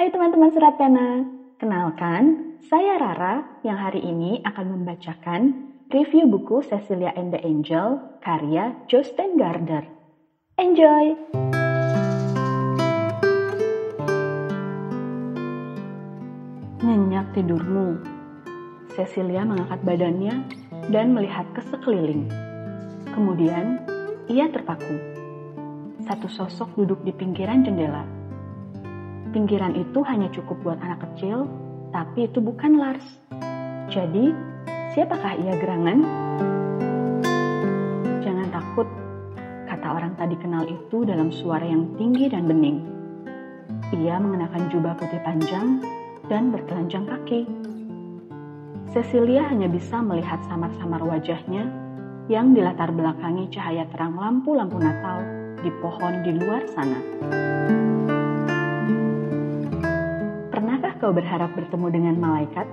Hai teman-teman Serat Pena, kenalkan, saya Rara yang hari ini akan membacakan review buku Cecilia and the Angel karya Jostein Gardner. Enjoy! Nyenyak tidurmu. Cecilia mengangkat badannya dan melihat ke sekeliling. Kemudian, ia terpaku. Satu sosok duduk di pinggiran jendela. Pinggiran itu hanya cukup buat anak kecil, tapi itu bukan Lars. Jadi, siapakah ia gerangan? Jangan takut, kata orang tadi kenal itu dalam suara yang tinggi dan bening. Ia mengenakan jubah putih panjang dan bertelanjang kaki. Cecilia hanya bisa melihat samar-samar wajahnya yang dilatar belakangi cahaya terang lampu-lampu Natal di pohon di luar sana. Kau berharap bertemu dengan malaikat?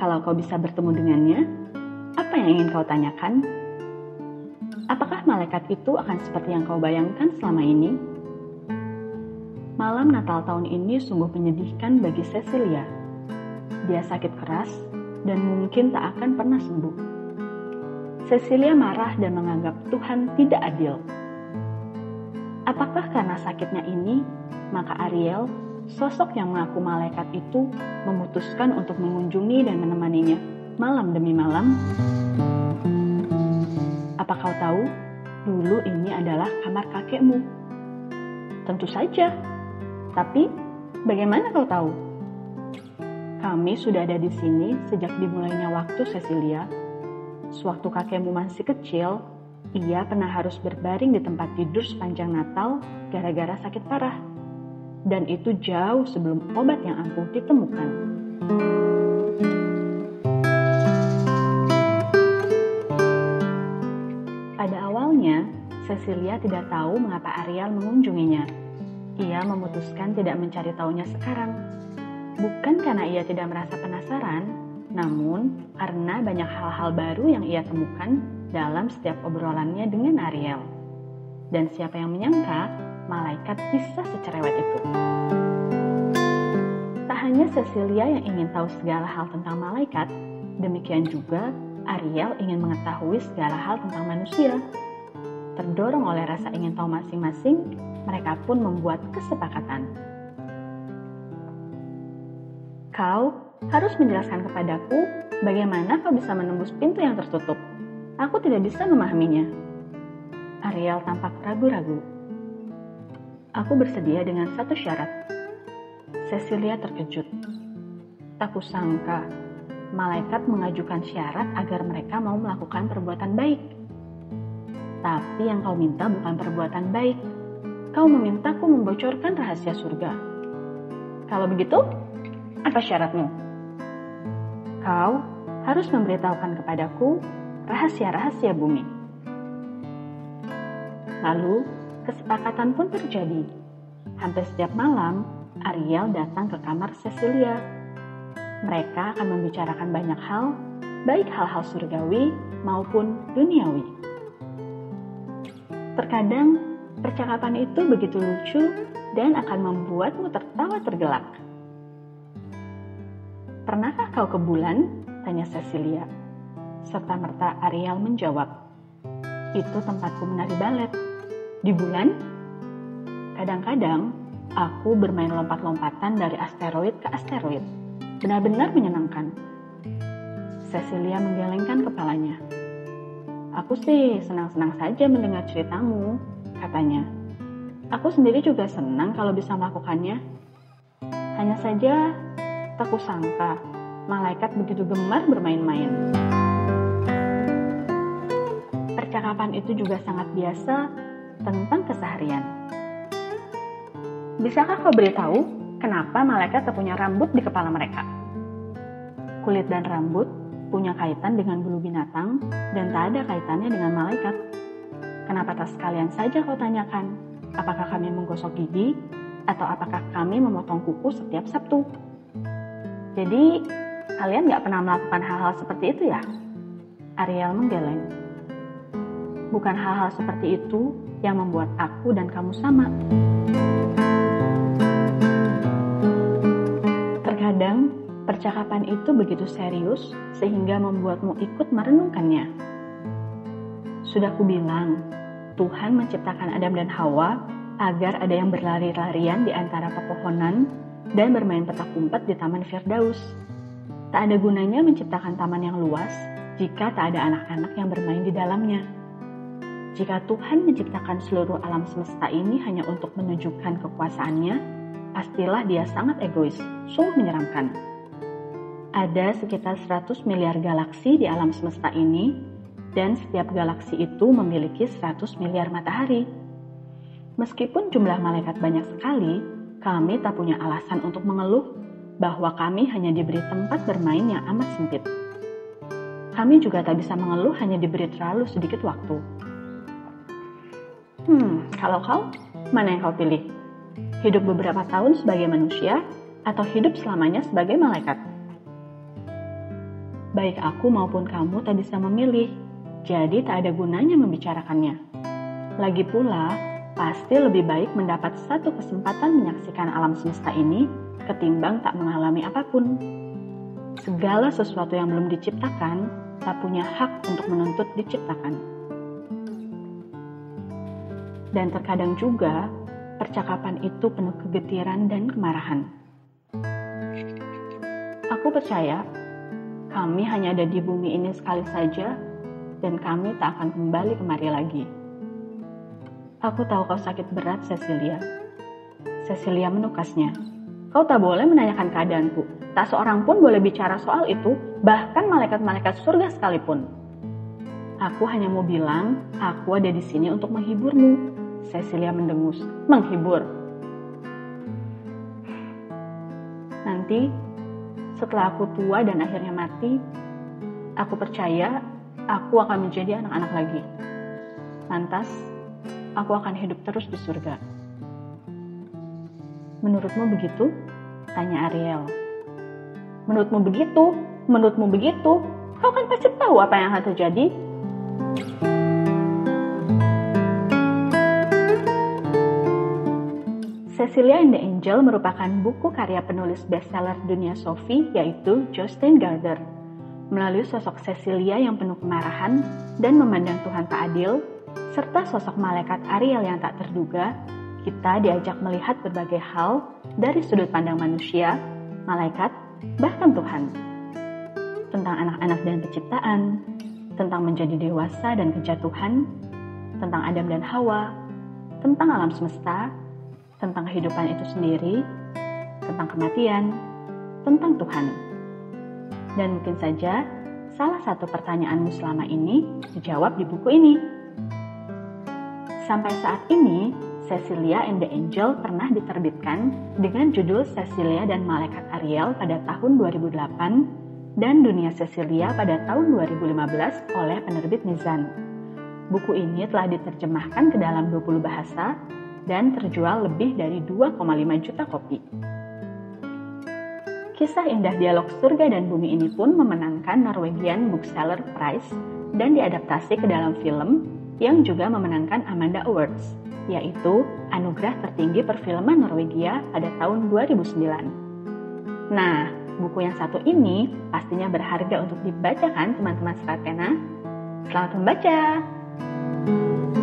Kalau kau bisa bertemu dengannya, apa yang ingin kau tanyakan? Apakah malaikat itu akan seperti yang kau bayangkan selama ini? Malam Natal tahun ini sungguh menyedihkan bagi Cecilia. Dia sakit keras dan mungkin tak akan pernah sembuh. Cecilia marah dan menganggap Tuhan tidak adil. Apakah karena sakitnya ini, maka Ariel, sosok yang mengaku malaikat itu, memutuskan untuk mengunjungi dan menemaninya malam demi malam? Apa kau tahu, dulu ini adalah kamar kakekmu? Tentu saja, tapi bagaimana kau tahu? Kami sudah ada di sini sejak dimulainya waktu Cecilia. Sewaktu kakekmu masih kecil, ia pernah harus berbaring di tempat tidur sepanjang Natal gara-gara sakit parah. Dan itu jauh sebelum obat yang ampuh ditemukan. Pada awalnya, Cecilia tidak tahu mengapa Ariel mengunjunginya ia memutuskan tidak mencari tahunya sekarang. Bukan karena ia tidak merasa penasaran, namun karena banyak hal-hal baru yang ia temukan dalam setiap obrolannya dengan Ariel. Dan siapa yang menyangka malaikat bisa secerewet itu. Tak hanya Cecilia yang ingin tahu segala hal tentang malaikat, demikian juga Ariel ingin mengetahui segala hal tentang manusia. Terdorong oleh rasa ingin tahu masing-masing, mereka pun membuat kesepakatan. Kau harus menjelaskan kepadaku bagaimana kau bisa menembus pintu yang tertutup. Aku tidak bisa memahaminya. Ariel tampak ragu-ragu. Aku bersedia dengan satu syarat. Cecilia terkejut. Tak kusangka, malaikat mengajukan syarat agar mereka mau melakukan perbuatan baik. Tapi yang kau minta bukan perbuatan baik, kau memintaku membocorkan rahasia surga. Kalau begitu, apa syaratmu? Kau harus memberitahukan kepadaku rahasia-rahasia bumi. Lalu, kesepakatan pun terjadi. Hampir setiap malam, Ariel datang ke kamar Cecilia. Mereka akan membicarakan banyak hal, baik hal-hal surgawi maupun duniawi. Terkadang Percakapan itu begitu lucu dan akan membuatmu tertawa tergelak. Pernahkah kau ke bulan? Tanya Cecilia. Serta merta Ariel menjawab, itu tempatku menari balet. Di bulan? Kadang-kadang aku bermain lompat-lompatan dari asteroid ke asteroid. Benar-benar menyenangkan. Cecilia menggelengkan kepalanya. Aku sih senang-senang saja mendengar ceritamu, katanya. Aku sendiri juga senang kalau bisa melakukannya. Hanya saja, tak kusangka malaikat begitu gemar bermain-main. Percakapan itu juga sangat biasa tentang keseharian. Bisakah kau beritahu kenapa malaikat punya rambut di kepala mereka? Kulit dan rambut punya kaitan dengan bulu binatang dan tak ada kaitannya dengan malaikat. Kenapa tak sekalian saja kau tanyakan, apakah kami menggosok gigi atau apakah kami memotong kuku setiap Sabtu? Jadi, kalian nggak pernah melakukan hal-hal seperti itu ya? Ariel menggeleng. Bukan hal-hal seperti itu yang membuat aku dan kamu sama. Percakapan itu begitu serius sehingga membuatmu ikut merenungkannya. Sudah kubilang, Tuhan menciptakan Adam dan Hawa agar ada yang berlari-larian di antara pepohonan dan bermain petak umpet di Taman Firdaus. Tak ada gunanya menciptakan taman yang luas jika tak ada anak-anak yang bermain di dalamnya. Jika Tuhan menciptakan seluruh alam semesta ini hanya untuk menunjukkan kekuasaannya, pastilah dia sangat egois, sungguh menyeramkan. Ada sekitar 100 miliar galaksi di alam semesta ini, dan setiap galaksi itu memiliki 100 miliar matahari. Meskipun jumlah malaikat banyak sekali, kami tak punya alasan untuk mengeluh bahwa kami hanya diberi tempat bermain yang amat sempit. Kami juga tak bisa mengeluh hanya diberi terlalu sedikit waktu. Hmm, kalau kau, mana yang kau pilih? Hidup beberapa tahun sebagai manusia atau hidup selamanya sebagai malaikat? baik aku maupun kamu tak bisa memilih, jadi tak ada gunanya membicarakannya. Lagi pula, pasti lebih baik mendapat satu kesempatan menyaksikan alam semesta ini ketimbang tak mengalami apa pun. Segala sesuatu yang belum diciptakan tak punya hak untuk menuntut diciptakan. Dan terkadang juga, percakapan itu penuh kegetiran dan kemarahan. Aku percaya kami hanya ada di bumi ini sekali saja, dan kami tak akan kembali kemari lagi. Aku tahu kau sakit berat, Cecilia. Cecilia menukasnya. Kau tak boleh menanyakan keadaanku. Tak seorang pun boleh bicara soal itu, bahkan malaikat-malaikat surga sekalipun. Aku hanya mau bilang, aku ada di sini untuk menghiburmu. Cecilia mendengus. Menghibur. Nanti setelah aku tua dan akhirnya mati, aku percaya aku akan menjadi anak-anak lagi. Lantas, aku akan hidup terus di surga. Menurutmu begitu? Tanya Ariel. Menurutmu begitu? Menurutmu begitu? Kau kan pasti tahu apa yang akan terjadi. Cecilia and the Angel merupakan buku karya penulis bestseller dunia Sophie yaitu Justin Gardner. Melalui sosok Cecilia yang penuh kemarahan dan memandang Tuhan tak adil, serta sosok malaikat Ariel yang tak terduga, kita diajak melihat berbagai hal dari sudut pandang manusia, malaikat, bahkan Tuhan. Tentang anak-anak dan penciptaan, tentang menjadi dewasa dan kejatuhan, tentang Adam dan Hawa, tentang alam semesta, tentang kehidupan itu sendiri, tentang kematian, tentang Tuhan. Dan mungkin saja salah satu pertanyaanmu selama ini dijawab di buku ini. Sampai saat ini, Cecilia and the Angel pernah diterbitkan dengan judul Cecilia dan Malaikat Ariel pada tahun 2008 dan Dunia Cecilia pada tahun 2015 oleh penerbit Mizan. Buku ini telah diterjemahkan ke dalam 20 bahasa dan terjual lebih dari 2,5 juta kopi. Kisah indah dialog surga dan bumi ini pun memenangkan Norwegian Bookseller Prize dan diadaptasi ke dalam film yang juga memenangkan Amanda Awards, yaitu anugerah tertinggi perfilman Norwegia pada tahun 2009. Nah, buku yang satu ini pastinya berharga untuk dibacakan teman-teman Stratena. Selamat membaca! thank you